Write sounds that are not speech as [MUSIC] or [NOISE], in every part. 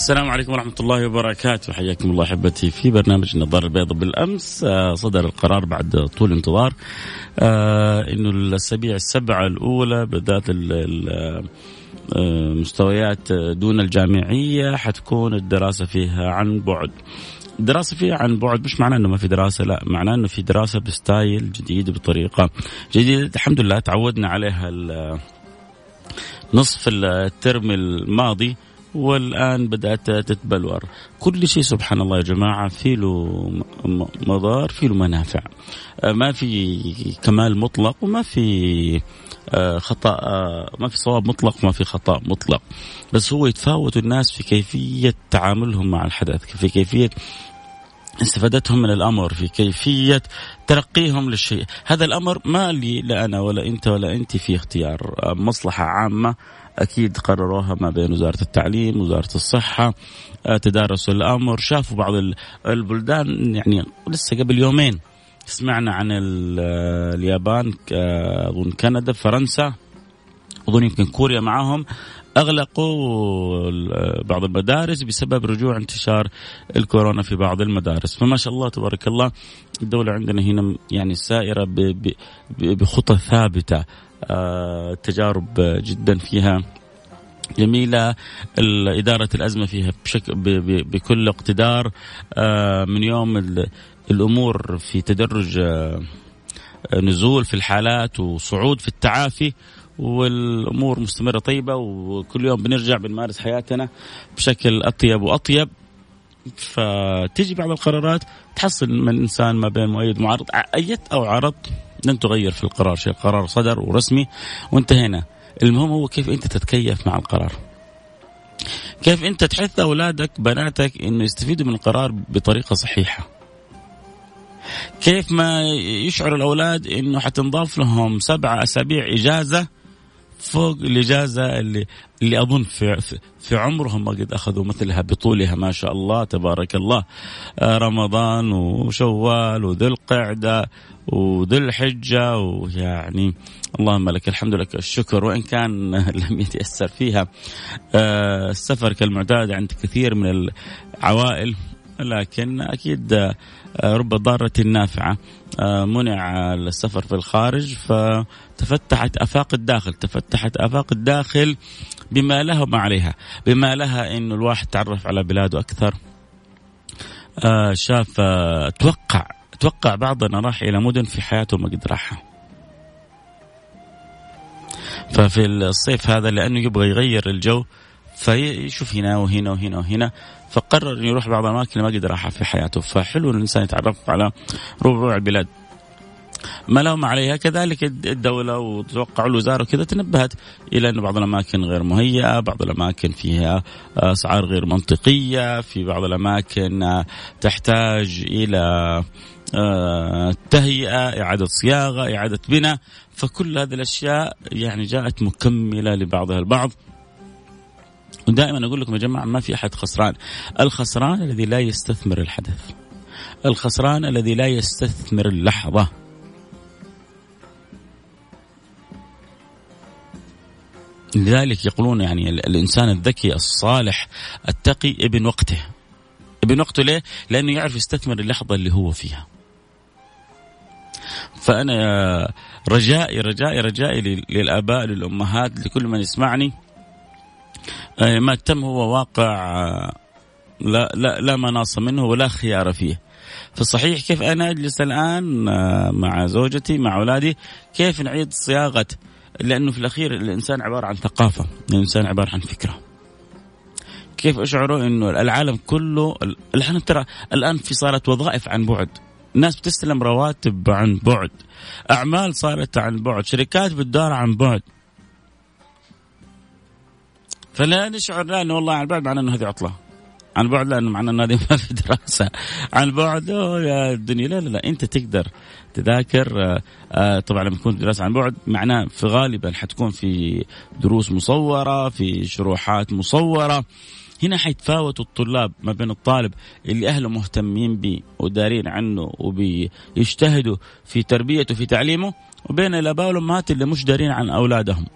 السلام عليكم ورحمة الله وبركاته. حياكم الله أحبتي في برنامج النظارة البيضاء بالأمس. آه، صدر القرار بعد طول انتظار. آه، أنه الأسابيع السبعة الأولى بالذات آه، دون الجامعية حتكون الدراسة فيها عن بعد. الدراسة فيها عن بعد مش معناه إنه ما في دراسة لا معناه إنه في دراسة ب style جديد بطريقة جديدة. الحمد لله تعودنا عليها نصف الترم الماضي. والآن بدأت تتبلور. كل شيء سبحان الله يا جماعة في له مضار في له منافع. آه، ما في كمال مطلق وما في آه، خطأ آه، ما في صواب مطلق وما في خطأ مطلق. بس هو يتفاوت الناس في كيفية تعاملهم مع الحدث في كيفية استفادتهم من الأمر في كيفية ترقيهم للشيء، هذا الأمر ما لي لا أنا ولا أنت ولا أنت في اختيار مصلحة عامة أكيد قرروها ما بين وزارة التعليم وزارة الصحة آه، تدارسوا الأمر شافوا بعض البلدان يعني لسه قبل يومين سمعنا عن اليابان أظن كندا فرنسا أظن يمكن كوريا معهم أغلقوا بعض المدارس بسبب رجوع انتشار الكورونا في بعض المدارس. فما شاء الله تبارك الله الدولة عندنا هنا يعني سائرة بخطى ثابتة. التجارب جدا فيها جميلة. إدارة الأزمة فيها بشكل بكل اقتدار. آه، من يوم الأمور في تدرج آه، نزول في الحالات وصعود في التعافي والأمور مستمرة طيبة وكل يوم بنرجع بنمارس حياتنا بشكل أطيب وأطيب. فتيجي بعض القرارات تحصل من إنسان ما بين مؤيد ومعارض ايت أو عرضت. لن تغير في القرار. شيء القرار صدر ورسمي وانتهينا. المهم هو كيف أنت تتكيف مع القرار؟ كيف أنت تحث أولادك بناتك إنه يستفيدوا من القرار بطريقة صحيحة؟ كيف ما يشعر الأولاد إنه حتنضاف لهم سبعة أسابيع إجازة فوق الإجازة اللي اللي اظن في في عمرهم ما قد أخذوا مثلها بطولها ما شاء الله تبارك الله. آه، رمضان وشوال وذي القعدة وذي الحجة ويعني اللهم لك الحمد لك الشكر. وإن كان [LAUGHS] لم يتيسر فيها آه، السفر كالمعتاد عند كثير من العوائل لكن أكيد رب ضارة نافعة منع السفر في الخارج فتفتحت آفاق الداخل تفتحت آفاق الداخل بما لها وما عليها بما لها انه الواحد تعرف على بلاده أكثر. آه شاف آه توقع توقع بعضنا راح إلى مدن في حياته ما قد راحها. ففي الصيف هذا لأنه يبغى يغير الجو فيشوف هنا وهنا وهنا وهنا فقرر إنه يروح بعض الأماكن ما قد راحها في حياته. فحلو الإنسان يتعرف على ربوع البلاد. ما لهم عليها كذلك الدولة وتوقع الوزارة وكذا تنبهت إلى أن بعض الأماكن غير مهيئة بعض الأماكن فيها أسعار غير منطقية في بعض الأماكن تحتاج إلى آه، تهيئة إعادة صياغة إعادة بناء. فكل هذه الأشياء يعني جاءت مكملة لبعضها البعض. ودائما أقول لكم يا جماعة ما في أحد خسران. الخسران الذي لا يستثمر الحدث. الخسران الذي لا يستثمر اللحظة. لذلك يقولون يعني الإنسان الذكي الصالح التقي ابن وقته. ابن وقته ليه؟ لأنه يعرف يستثمر اللحظة اللي هو فيها. فأنا رجائي رجائي رجائي للآباء للأمهات لكل من يسمعني. ما تم هو واقع آه، لا لا لا مناص منه ولا خيار فيه. فصحيح كيف أنا أجلس الآن آه، مع زوجتي مع أولادي كيف نعيد صياغة لأنه في الأخير الإنسان عبارة عن ثقافة، الإنسان عبارة عن فكرة. كيف اشعروا إنه العالم كله الآن ترى الآن في صارت وظائف عن بعد، الناس بتستلم رواتب عن بعد، أعمال صارت عن بعد، شركات بتدار عن بعد. فلا نشعر لا إنه والله عن بعد معناه إنه هذه عطلة. عن بعد لأنه معناه إنه هذه [LAUGHS] ما في دراسة. عن بعد يا الدنيا لا لا لا أنت تقدر تذاكر. آه، آه، طبعا لما تكون دراسة عن بعد معناه في غالبا حتكون في دروس مصورة في شروحات مصورة. هنا حيتفاوتوا الطلاب ما بين الطالب اللي أهله مهتمين به ودارين عنه وبيجتهدوا في تربيته في تعليمه وبين الأباء والأمهات اللي مش دارين عن أولادهم.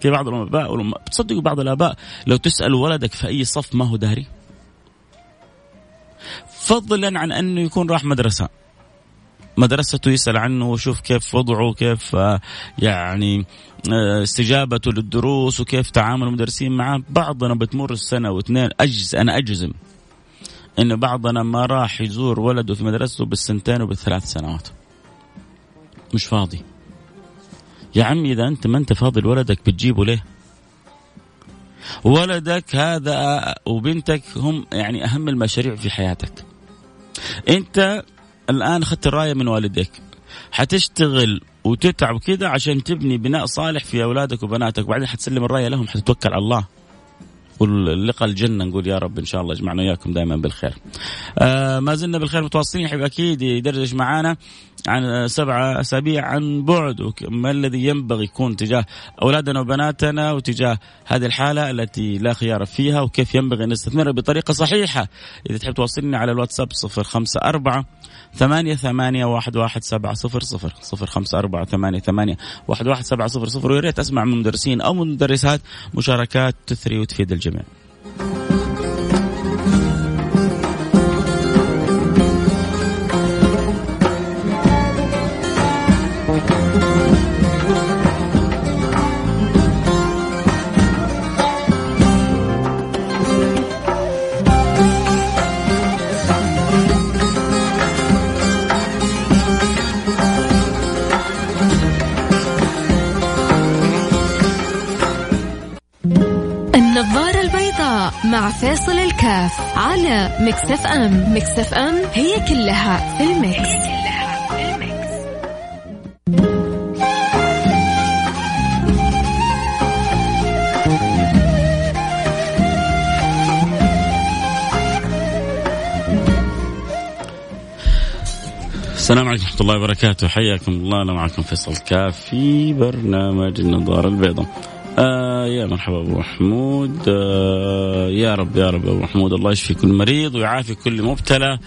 في بعض الأباء بتصدقوا بعض الآباء لو تسأل ولدك في أي صف ما هو داري؟ فضلا عن أنه يكون راح مدرسة. مدرسته يسأل عنه ويشوف كيف وضعه كيف آه، يعني آه، استجابته للدروس وكيف تعامل المدرسين معه بعضنا بتمر السنة واثنين اجز أنا أجزم إنه بعضنا ما راح يزور ولده في مدرسته بالسنتين وبالثلاث سنوات. مش فاضي. يا عمي إذا أنت ما أنت فاضي لولدك بتجيبه ليه؟ ولدك هذا وبنتك هم يعني أهم المشاريع في حياتك. أنت الآن أخذت الراية من والديك حتشتغل وتتعب كذا عشان تبني بناء صالح في أولادك وبناتك. وبعدين حتسلم الراية لهم حتتوكل على الله. واللقاء الجنة نقول يا رب إن شاء الله يجمعنا وياكم دائما بالخير. آه ما زلنا بالخير متواصلين يحب أكيد يدردش معانا. عن سبعة أسابيع عن بعد ما الذي ينبغي يكون تجاه أولادنا وبناتنا وتجاه هذه الحالة التي لا خيار فيها وكيف ينبغي أن نستثمرها بطريقة صحيحة إذا تحب توصلني على الواتساب صفر خمسة أربعة ثمانية ثمانية واحد واحد سبعة صفر صفر صفر خمسة أربعة ثمانية ثمانية وأحد واحد سبعة صفر صفر ويا أسمع من مدرسين أو مدرسات مشاركات تثري وتفيد الجميع. على Mix FM Mix FM هي كلها في ال mix, كلها في ال mix. السلام عليكم ورحمة الله وبركاته. حياكم الله. أنا معكم فيصل كاف في برنامج النظارة البيضاء. آه يا مرحبا أبو محمود. آه يا رب يا رب أبو محمود. الله يشفي كل مريض ويعافي كل مبتلى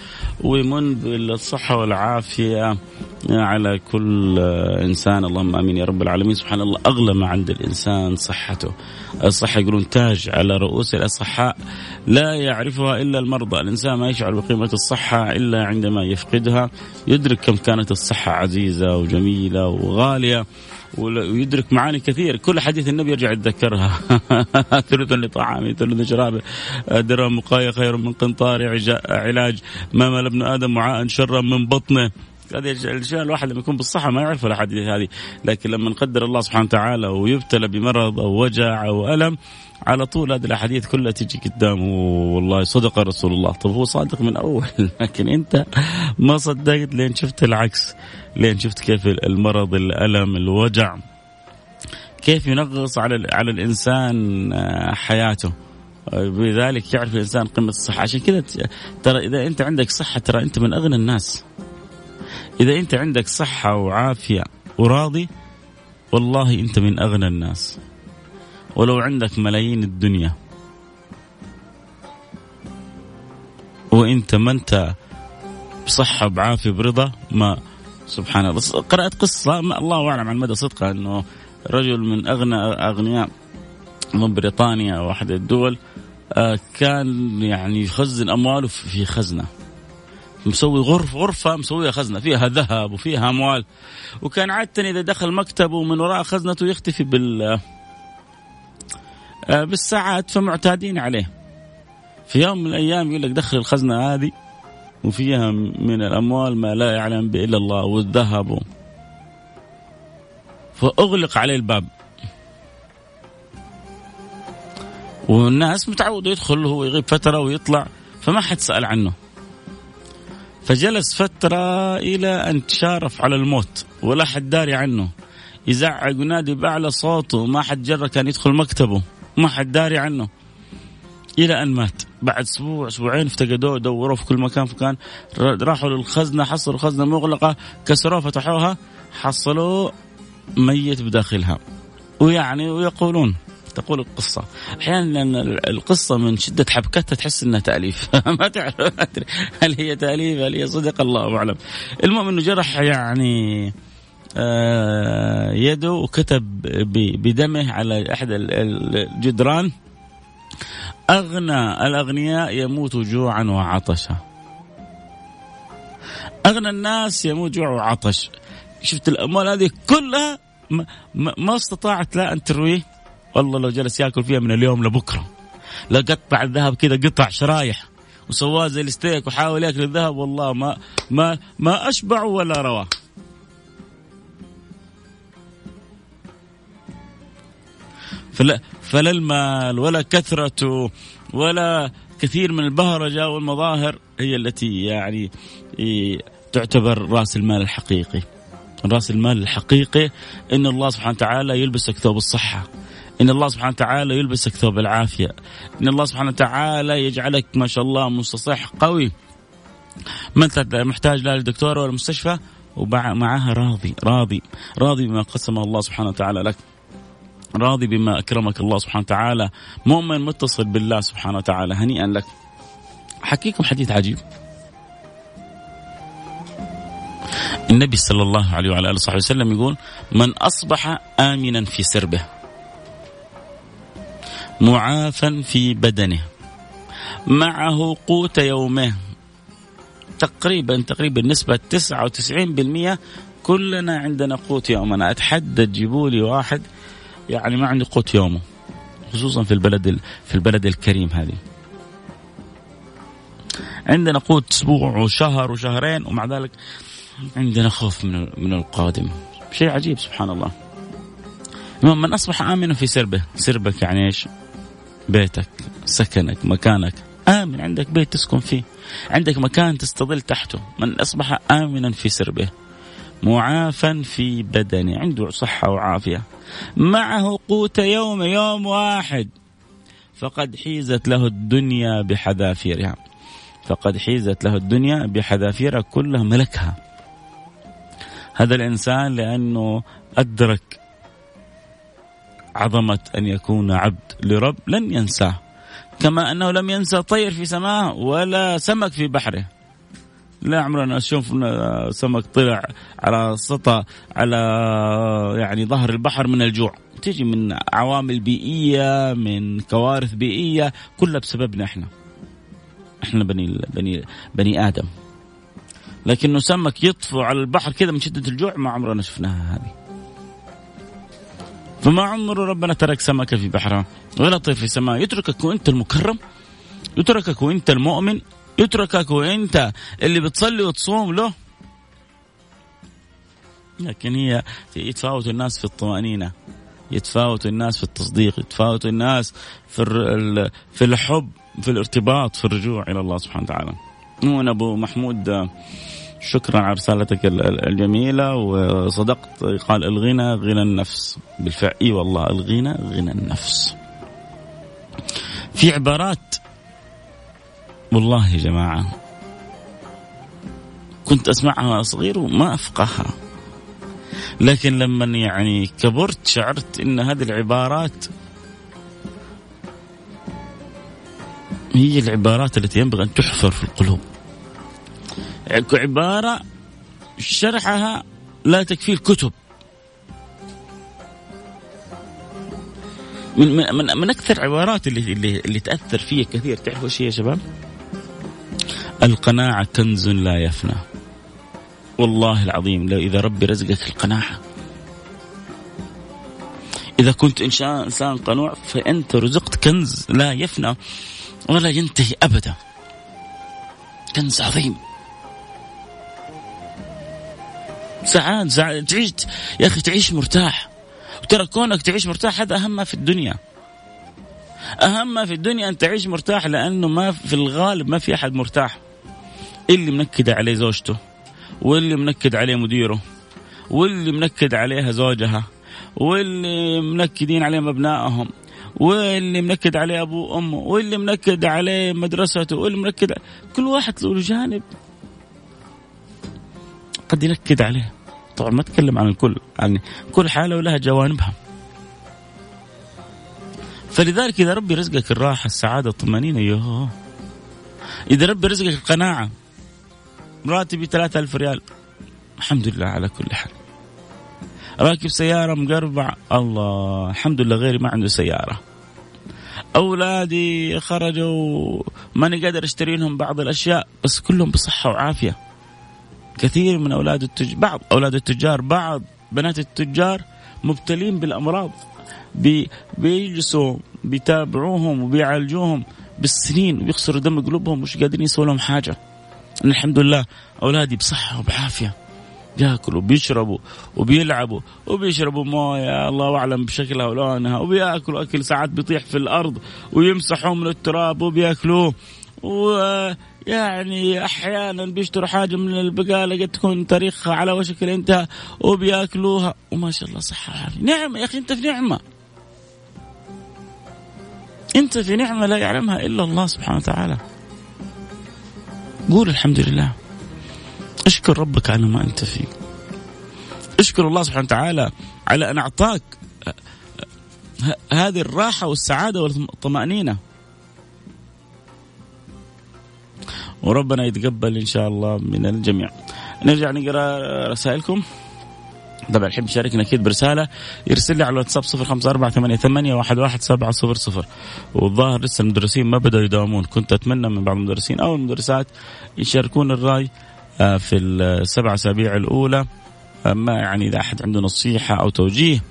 ويمن بالصحة والعافية على كل إنسان. اللهم آمين يا رب العالمين. سبحان الله أغلى ما عند الإنسان صحته. الصحة يقولون تاج على رؤوس الأصحاء لا يعرفها إلا المرضى. الإنسان ما يشعر بقيمة الصحة إلا عندما يفقدها. يدرك كم كانت الصحة عزيزة وجميلة وغالية. ويدرك معاني كثير. كل حديث النبي يرجع يتذكرها. [LAUGHS] ثلث لطعامه ثلث لشرابه درهم مقاية خير من قنطار علاج ما مال ابن آدم وعاء شرا من بطنه. هذه الأشياء الواحد لما يكون بالصحة ما يعرف الأحاديث هذه. لكن لما نقدر الله سبحانه وتعالى ويبتلى بمرض أو وجع أو ألم على طول هذه الأحاديث كلها تجي قدامه والله صدق رسول الله. طب هو صادق من أول. [LAUGHS] لكن أنت ما صدقت لين شفت العكس. لين شفت كيف المرض الألم الوجع. كيف ينغص على على الإنسان آه، حياته. بذلك يعرف الإنسان قيمه الصحة. عشان كذا ترى إذا أنت عندك صحة ترى أنت من أغنى الناس. إذا أنت عندك صحة وعافية وراضي والله أنت من أغنى الناس. ولو عندك ملايين الدنيا. وإنت ما أنت بصحة بعافية برضا ما سبحان الله. قرأت قصة ما الله أعلم عن مدى صدقها أنه رجل من أغنى أغنياء من بريطانيا واحد الدول آه، كان يعني يخزن أمواله في خزنة. مسوي غرفة غرفة مسويها خزنة فيها ذهب وفيها أموال. وكان عادة إذا دخل مكتبه من وراء خزنته يختفي بال آه، بالساعات فمعتادين عليه. في يوم من الأيام يقول لك دخل الخزنة هذه وفيها من الأموال ما لا يعلم به الا الله والذهب. فأغلق عليه الباب. والناس متعود يدخل هو يغيب فترة ويطلع فما حد سأل عنه. فجلس فترة إلى أن تشارف على الموت ولا حد داري عنه. يزعق وينادي باعلى صوته ما حد جرى كان يدخل مكتبه ما حد داري عنه. إلى أن مات. بعد أسبوع أسبوعين افتقدوه دوروا في كل مكان فكان راحوا للخزنة حصلوا الخزنه مغلقة كسروها فتحوها حصلوا ميت بداخلها. ويعني ويقولون تقول القصة. أحيانا القصة من شدة حبكتها تحس أنها تأليف. [LAUGHS] ما تعرف هل هي تأليف هل هي صدق؟ الله أعلم. المهم أنه جرح يعني آه، يده وكتب بدمه على أحد الجدران. أغنى الأغنياء يموت جوعا وعطشا. أغنى الناس يموت جوع وعطش شفت الأموال هذه كلها ما, استطاعت لا أن ترويه؟ والله لو جلس يأكل فيها من اليوم لبكرة. لا قطع الذهب كذا قطع شرايح وسواه زي الستيك وحاول يأكل الذهب والله ما ما ما أشبع ولا رواه. فلا فلا المال ولا كثرته ولا كثير من البهرجة والمظاهر هي التي يعني تعتبر رأس المال الحقيقي. رأس المال الحقيقي إن الله سبحانه وتعالى يلبسك ثوب الصحة. إن الله سبحانه وتعالى يلبسك ثوب العافية. إن الله سبحانه وتعالى يجعلك ما شاء الله مستصح قوي. ما انت محتاج لا للدكتور ولا المستشفى ومعها راضي راضي راضي بما قسم الله سبحانه وتعالى لك. راضي بما أكرمك الله سبحانه وتعالى مؤمن متصل بالله سبحانه وتعالى. هنيئا لك. حكيكم حديث عجيب. النبي صلى الله عليه وعلى آله وصحبه وسلم يقول من أصبح امنا في سربه معافا في بدنه معه قوت يومه تقريبا تقريبا نسبة 99% كلنا عندنا قوت يومنا. أتحدى تجيبوا لي واحد يعني ما عنده قوت يومه خصوصا في البلد في البلد الكريم هذه. عندنا قوت أسبوع وشهر وشهرين ومع ذلك عندنا خوف من من القادم. شيء عجيب سبحان الله. من أصبح امنا في سربه. سربك يعني إيش؟ بيتك سكنك مكانك. آمن عندك بيت تسكن فيه. عندك مكان تستظل تحته. من أصبح امنا في سربه. معافا في بدنه. عنده صحة وعافية. معه قوت يوم يوم واحد. فقد حيزت له الدنيا بحذافيرها. فقد حيزت له الدنيا بحذافيرها كلها ملكها. هذا الإنسان لأنه أدرك عظمة أن يكون عبد لرب لن ينساه. كما أنه لم ينسى طير في سماه ولا سمك في بحره. لا عمرنا شفنا سمك طلع على سطح على يعني ظهر البحر من الجوع. تيجي من عوامل بيئية من كوارث بيئية كلها بسببنا إحنا. إحنا بني بني بني آدم. لكنه سمك يطفو على البحر كذا من شدة الجوع ما عمرنا شفناها هذه. فما عمره ربنا ترك سمكه في بحرها. ولا طير في السماء. يتركك وأنت المكرم يتركك وأنت المؤمن. يتركك وانت اللي بتصلي وتصوم له. لكن هي يتفاوت الناس في الطمأنينة. يتفاوت الناس في التصديق. يتفاوت الناس في في الحب في الارتباط في الرجوع إلى الله سبحانه وتعالى. نون أبو محمود شكرا على رسالتك الجميلة وصدقت قال الغنى غنى النفس. بالفعل إي والله الغنى غنى النفس. في عبارات والله يا جماعة كنت أسمعها وأنا صغير وما أفقهها. لكن لما يعني كبرت شعرت أن هذه العبارات هي العبارات التي ينبغي أن تحفر في القلوب. عبارة شرحها لا تكفي الكتب من من من أكثر عبارات اللي اللي اللي تأثر فيها كثير تعرفوا إيش يا شباب؟ القناعة كنز لا يفنى. والله العظيم لو إذا ربي رزقك القناعة. إذا كنت إنسان قنوع فأنت رزقت كنز لا يفنى ولا ينتهي أبدا. كنز عظيم. سعاد سعاد تعيش يا أخي تعيش مرتاح. وترى كونك تعيش مرتاح هذا أهم ما في الدنيا. أهم ما في الدنيا أن تعيش مرتاح لأنه ما في الغالب ما في أحد مرتاح. اللي منكد عليه زوجته واللي منكد عليه مديره واللي منكد عليها زوجها واللي منكدين عليهم أبنائهم واللي منكد عليه ابوه وامه واللي منكد عليه مدرسته واللي منكد كل واحد له جانب قد ينكد عليه. طبعا ما أتكلم عن الكل يعني كل حالة ولها جوانبها. فلذلك إذا ربي رزقك الراحة السعادة الطمأنينة يوه إذا ربي رزقك القناعة راتبي 3000 ريال الحمد لله على كل حال. راكب سيارة مقربع الله الحمد لله غيري ما عنده سيارة. أولادي خرجوا ماني قادر أشتري لهم بعض الأشياء بس كلهم بصحة وعافية. كثير من أولاد التجار بعض أولاد التجار بعض بنات التجار مبتلين بالأمراض. بي بيجلسوا بيتابعوهم وبيعالجوهم بالسنين ويخسروا دم قلوبهم مش قادرين يسووا لهم أنا الحمد لله أولادي بصحة وبعافية. بياكلوا وبيشربوا وبيلعبوا وبيشربوا موية الله اعلم بشكلها ولونها وبياكلوا أكل ساعات بيطيح في الأرض ويمسحوا من التراب وبياكلوه. ويعني أحيانا بيشتروا حاجة من البقاله قد تكون تاريخها على وشك الانتهاء وبياكلوها. وما شاء الله صحة وعافية. نعمة يا أخي أنت في نعمة. أنت في نعمة لا يعلمها إلا الله سبحانه وتعالى. قول الحمد لله. أشكر ربك على ما أنت فيه. أشكر الله سبحانه وتعالى على أن أعطاك هذه الراحة والسعادة والطمأنينة. وربنا يتقبل إن شاء الله من الجميع. نرجع نقرأ رسائلكم. طبعا الحب يشاركنا أكيد برسالة يرسل لي على الواتساب 0548811700 والظاهر لسه المدرسين ما بدأوا يداومون. كنت أتمنى من بعض المدرسين أو المدرسات يشاركون الرأي آه، في السبع أسابيع الأولى. آه، ما يعني إذا أحد عنده نصيحة أو توجيه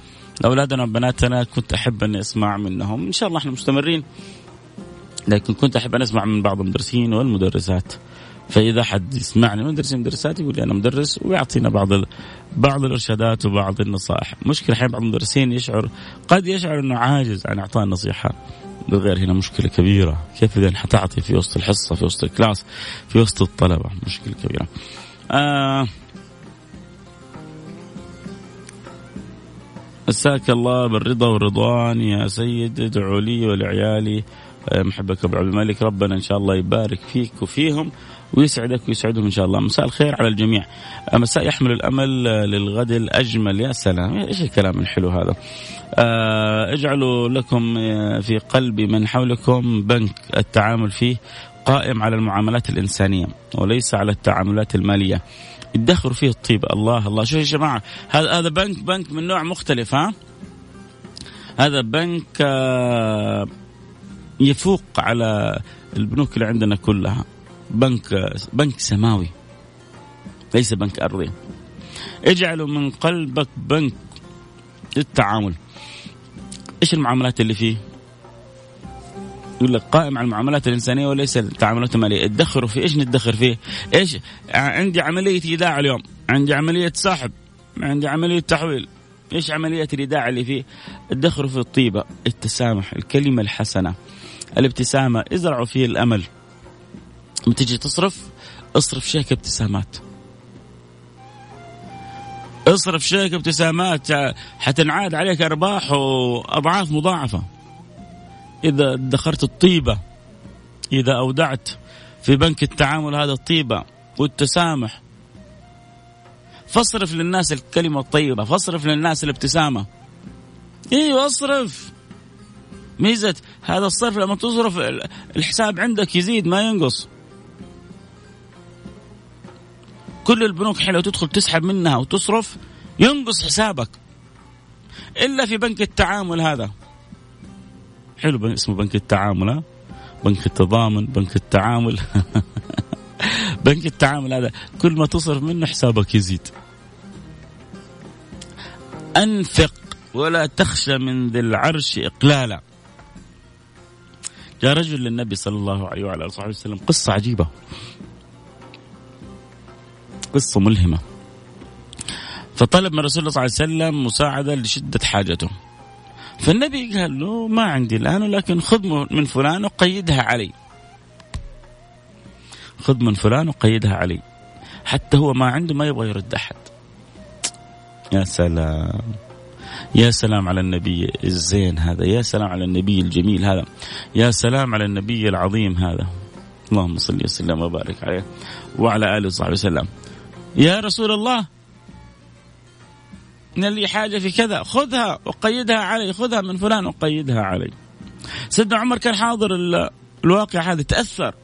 لأولادنا وبناتنا كنت أحب أني أسمع منهم. إن شاء الله إحنا مستمرين لكن كنت أحب أن أسمع من بعض المدرسين والمدرسات. فإذا حد يسمعني مدرسين مدرسات يقول لي أنا مدرس ويعطينا بعض بعض الإرشادات وبعض النصائح، مشكلة أحيانا بعض المدرسين يشعر قد يشعر إنه عاجز عن إعطاء النصيحة. بالغير هنا مشكلة كبيرة، كيف إذا حتعطي في وسط الحصة في وسط الكلاس في وسط الطلبة؟ مشكلة كبيرة. آه مساك الله بالرضا والرضوان يا سيد ادعوا لي ولعيالي. آه، محبك ابو عبد الملك ربنا إن شاء الله يبارك فيك وفيهم. ويسعدك ويسعدهم إن شاء الله. مساء الخير على الجميع. مساء يحمل الأمل للغد الأجمل. يا سلام. إيش الكلام الحلو هذا؟ آه، اجعلوا لكم في قلب من حولكم بنك. التعامل فيه قائم على المعاملات الإنسانية وليس على التعاملات المالية. ادخروا فيه الطيب. الله الله. شوفوا يا جماعة هذا هذا بنك بنك من نوع مختلف ها؟ هذا بنك آه، يفوق على البنوك اللي عندنا كلها. بنك بنك سماوي ليس بنك أرضي اجعلوا من قلبك بنك للتعامل إيش المعاملات اللي فيه؟ يقول لك قائم على المعاملات الإنسانية وليس التعاملات الماليه، ادخروا فيه، إيش ندخر فيه؟ إيش؟ عندي عملية إيداع اليوم، عندي عملية سحب، عندي عملية تحويل، إيش عملية الإيداع اللي فيه؟ ادخروا في الطيبة، التسامح، الكلمة الحسنة، الابتسامة، ازرعوا فيه الأمل. لما تيجي تصرف اصرف شيك ابتسامات. اصرف شيك ابتسامات حتنعاد عليك أرباح وأضعاف مضاعفة. إذا ادخرت الطيبة إذا أودعت في بنك التعامل هذا الطيبة والتسامح فاصرف للناس الكلمة الطيبة فاصرف للناس الابتسامة. أيوه اصرف ميزة هذا الصرف لما تصرف الحساب عندك يزيد ما ينقص. كل البنوك حلوة تدخل تسحب منها وتصرف ينقص حسابك. إلا في بنك التعامل هذا. حلو اسمه بنك التعامل ها؟ بنك التضامن بنك التعامل. [LAUGHS] بنك التعامل هذا كل ما تصرف منه حسابك يزيد. أنفق ولا تخشى من ذي العرش إقلالا. جاء رجل للنبي صلى الله عليه وعلى آله وسلم قصة عجيبة. قصة ملهمة. فطلب من رسول الله صلى الله عليه وسلم مساعدة لشدة حاجته. فالنبي قال له ما عندي الآن ولكن خذ من فلان وقيدها علي. خذ من فلان وقيدها علي. حتى هو ما عنده ما يبغى يرد أحد. يا سلام. يا سلام على النبي الزين هذا. يا سلام على النبي الجميل هذا. يا سلام على النبي العظيم هذا. اللهم صل وسلم وبارك عليه. وعلى آله وصحبه وسلم. يا رسول الله إن لي حاجة في كذا خذها وقيدها علي خذها من فلان وقيدها علي. سيدنا عمر كان حاضر الواقع هذا تأثر.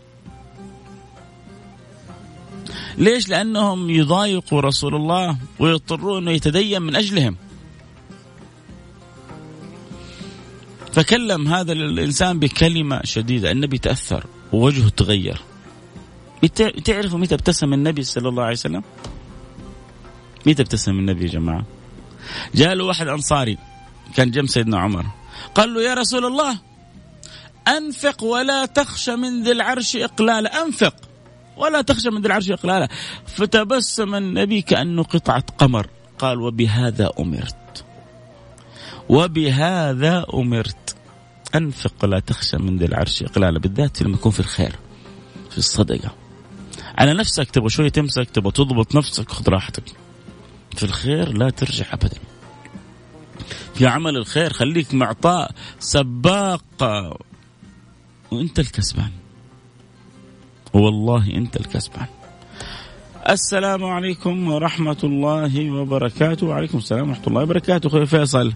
ليش؟ لأنهم يضايقوا رسول الله ويضطروا إنه يتدين من أجلهم. فكلم هذا الإنسان بكلمة شديدة النبي تأثر ووجهه تغير. تعرفوا متى ابتسم النبي صلى الله عليه وسلم؟ متى ابتسم النبي يا جماعة؟ جاء له واحد أنصاري كان جنب سيدنا عمر. قال له يا رسول الله أنفق ولا تخشى من ذي العرش اقلالا أنفق ولا تخشى من ذي العرش اقلالا فتبسم النبي كأنه قطعة قمر. قال وبهذا أمرت. وبهذا أمرت. أنفق ولا تخشى من ذي العرش اقلالا بالذات لما يكون في الخير في الصدقة. على نفسك تبغى شوية تمسك تبغى تضبط نفسك خذ راحتك. في الخير لا ترجع ابدا. في عمل الخير خليك معطاء سباق. وأنت الكسبان. والله أنت الكسبان. السلام عليكم ورحمة الله وبركاته. وعليكم السلام ورحمة الله وبركاته. أخوي فيصل.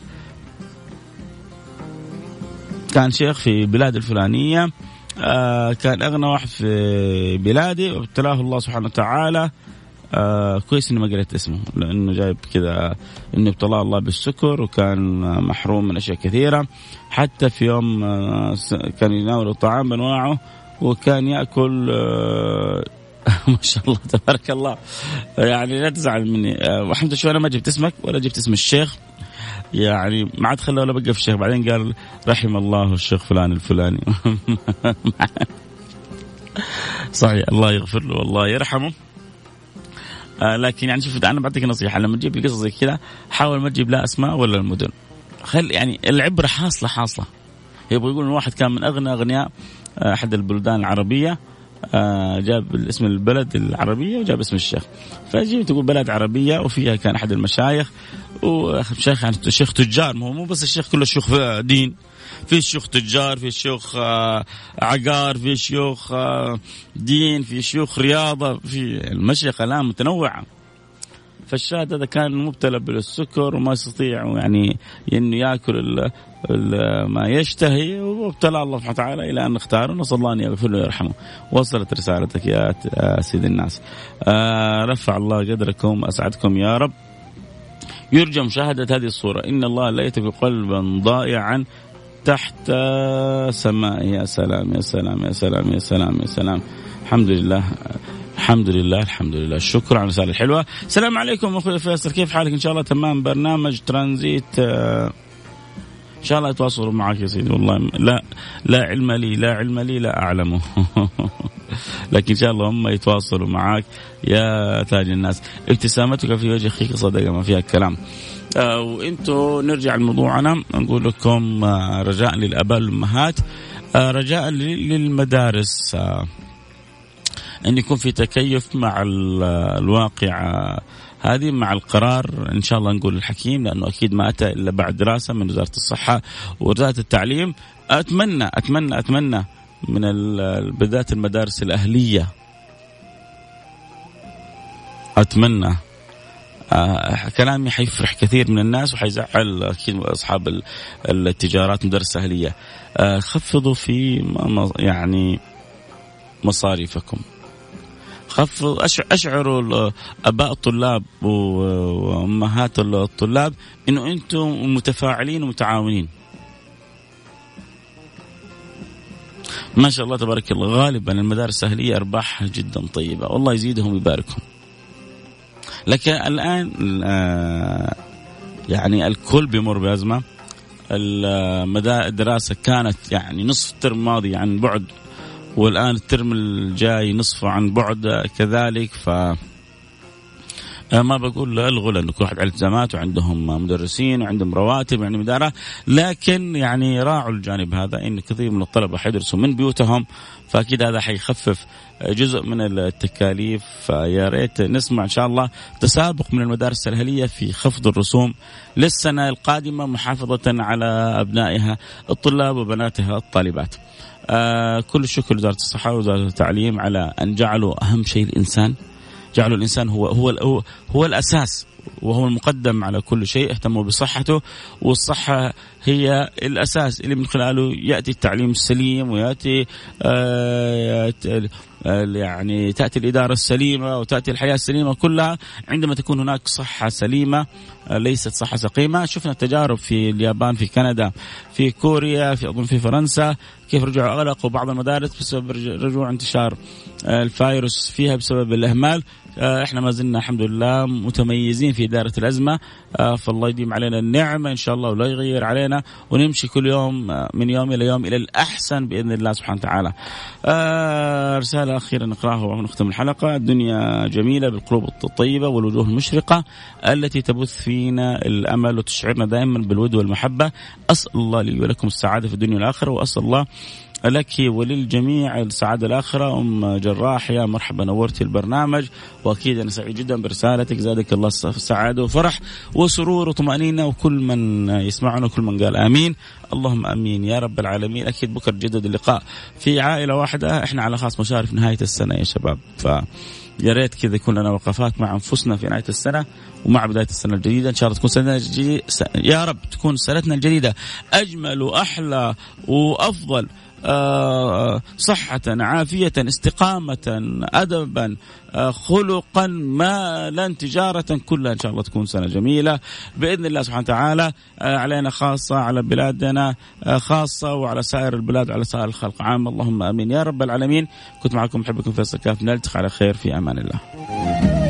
كان شيخ في بلاد الفلانية. آه كان أغنى واحد في بلادي وابتلاه الله سبحانه وتعالى. آه كويس إني ما قريت اسمه لأنه جايب كذا انه ابتلاه الله بالسكر وكان محروم من أشياء كثيرة. حتى في يوم آه كان يناول الطعام بأنواعه وكان يأكل آه [LAUGHS] ما شاء الله تبارك الله. يعني لا تزعل مني. آه وحمد شو أنا ما جبت اسمك ولا جبت اسم الشيخ. يعني ما عاد خلى ولا بقى في الشيخ بعدين قال رحم الله الشيخ فلان الفلاني. [LAUGHS] صحيح الله يغفر له والله يرحمه. آه لكن يعني شوف أنا بعطيك نصيحة. لما تجيب قصص زي كذا حاول ما تجيب لا أسماء ولا المدن. خل يعني العبرة حاصلة حاصلة. يبغى يقول واحد كان من أغنى أغنياء آه، أحد البلدان العربية. جاب اسم البلد العربية وجاب اسم الشيخ. فجيت تقول بلد عربية وفيها كان أحد المشايخ وشيخ يعني شيخ تجار مو مو بس الشيخ كله شيوخ دين. في شيوخ تجار في شيوخ آه، عقار في شيوخ آه، دين في شيوخ رياضة في المشيخة الان متنوعة. فالشاهد هذا كان مبتلى بالسكر وما يستطيع يعني إنه يأكل ال ال ما يشتهي وابتلى الله سبحانه وتعالى إلى أن اختاره نسأل الله أن يغفر له ويرحمه. وصلت رسالتك يا سيد الناس. آه رفع الله قدركم أسعدكم يا رب. يرجى مشاهدة هذه الصورة إن الله لا يترك قلبا ضائعا تحت سماء يا سلام يا سلام يا سلام يا سلام يا سلام الحمد لله الحمد لله الحمد لله. شكرا على الرساله الحلوة. السلام عليكم أخوي فيصل. كيف حالك؟ إن شاء الله تمام. برنامج ترانزيت آه، إن شاء الله يتواصلوا معك يا سيدي. والله لا لا علم لي لا علم لي لا أعلمه. [LAUGHS] لكن إن شاء الله هم يتواصلوا معك يا تاج الناس. ابتسامتك في وجه أخيك صدقه ما فيها كلام آه وأنتم نرجع لموضوعنا نقول لكم آه رجاء للاباء والأمهات. آه رجاء للمدارس. آه أن يكون في تكيف مع الواقع. هذه مع القرار إن شاء الله نقول الحكيم لأنه أكيد ما أتى إلا بعد دراسة من وزارة الصحة ووزارة التعليم. أتمنى أتمنى أتمنى من بالذات المدارس الأهلية. أتمنى. آه كلامي حيفرح كثير من الناس وحيزعل أكيد أصحاب التجارات مدرسه اهليه آه خفضوا في يعني مصاريفكم. خفض أشعروا أباء الطلاب وأمهات الطلاب إنه أنتم متفاعلين ومتعاونين. ما شاء الله تبارك الله. غالبا المدارس الاهليه ارباحها جدا طيبة. والله يزيدهم ويباركهم. لكن الآن يعني الكل بيمر بأزمة. الدراسة كانت يعني نصف الترم الماضي عن بعد والآن الترم الجاي نصفه عن بعد كذلك ف ما بقول ألغوا لأنه كل واحد على التزامات وعندهم مدرسين وعندهم رواتب وعندهم اداره لكن يعني راعوا الجانب هذا إن كثير من الطلبة حيدرسوا من بيوتهم فأكيد هذا حيخفف جزء من التكاليف فيا ريت نسمع إن شاء الله تسابق من المدارس الأهلية في خفض الرسوم للسنة القادمة محافظة على أبنائها الطلاب وبناتها الطالبات. آه كل الشكر لوزاره الصحة ووزارة التعليم على أن جعلوا أهم شيء الإنسان. جعلوا الإنسان هو هو هو, هو الأساس وهو المقدم على كل شيء اهتموا بصحته والصحة هي الأساس اللي من خلاله يأتي التعليم السليم ويأتي آه يعني تأتي الإدارة السليمة وتأتي الحياة السليمة كلها. عندما تكون هناك صحة سليمة آه، ليست صحة سقيمة. شفنا التجارب في اليابان في كندا في كوريا في أظن في فرنسا كيف رجعوا أغلقوا بعض المدارس بسبب رجوع انتشار آه، الفيروس فيها بسبب الإهمال. آه، إحنا ما زلنا الحمد لله متميزين في إدارة الأزمة. آه، فالله يديم علينا النعمة إن شاء الله ولا يغير علينا ونمشي كل يوم آه، من يوم إلى يوم إلى الأحسن بإذن الله سبحانه وتعالى. رسالة أخيرة نقرأها ونختم الحلقة. الدنيا جميلة بالقلوب الطيبة والوجوه المشرقة التي تبث فينا الأمل وتشعرنا دائما بالود والمحبة. أسأل الله لي ولكم السعادة في الدنيا والآخرة وأسأل الله لك وللجميع السعادة الآخرة. أم جراح يا مرحبا نورتي البرنامج. وأكيد أنا سعيد جدا برسالتك. زادك الله السعادة وفرح وسرور وطمأنينة وكل من يسمعنا وكل من قال آمين. اللهم آمين. يا رب العالمين. أكيد بكره جدد اللقاء في عائلة واحدة. إحنا على خاص مشارف نهاية السنة يا شباب. ف يا ريت كذا يكون لنا وقفات مع أنفسنا في نهاية السنة ومع بداية السنة الجديدة. إن شاء الله تكون سنه جديدة يا رب تكون سنتنا الجديدة. أجمل وأحلى وأفضل. صحة عافية استقامة أدبا آه، خلقا مالا تجارة كلها إن شاء الله تكون سنة جميلة. بإذن الله سبحانه وتعالى آه، علينا خاصة على بلادنا خاصة وعلى سائر البلاد وعلى سائر الخلق. عام اللهم آمين. يا رب العالمين. كنت معكم محبكم فيصل كاف. نلتقي على خير في أمان الله.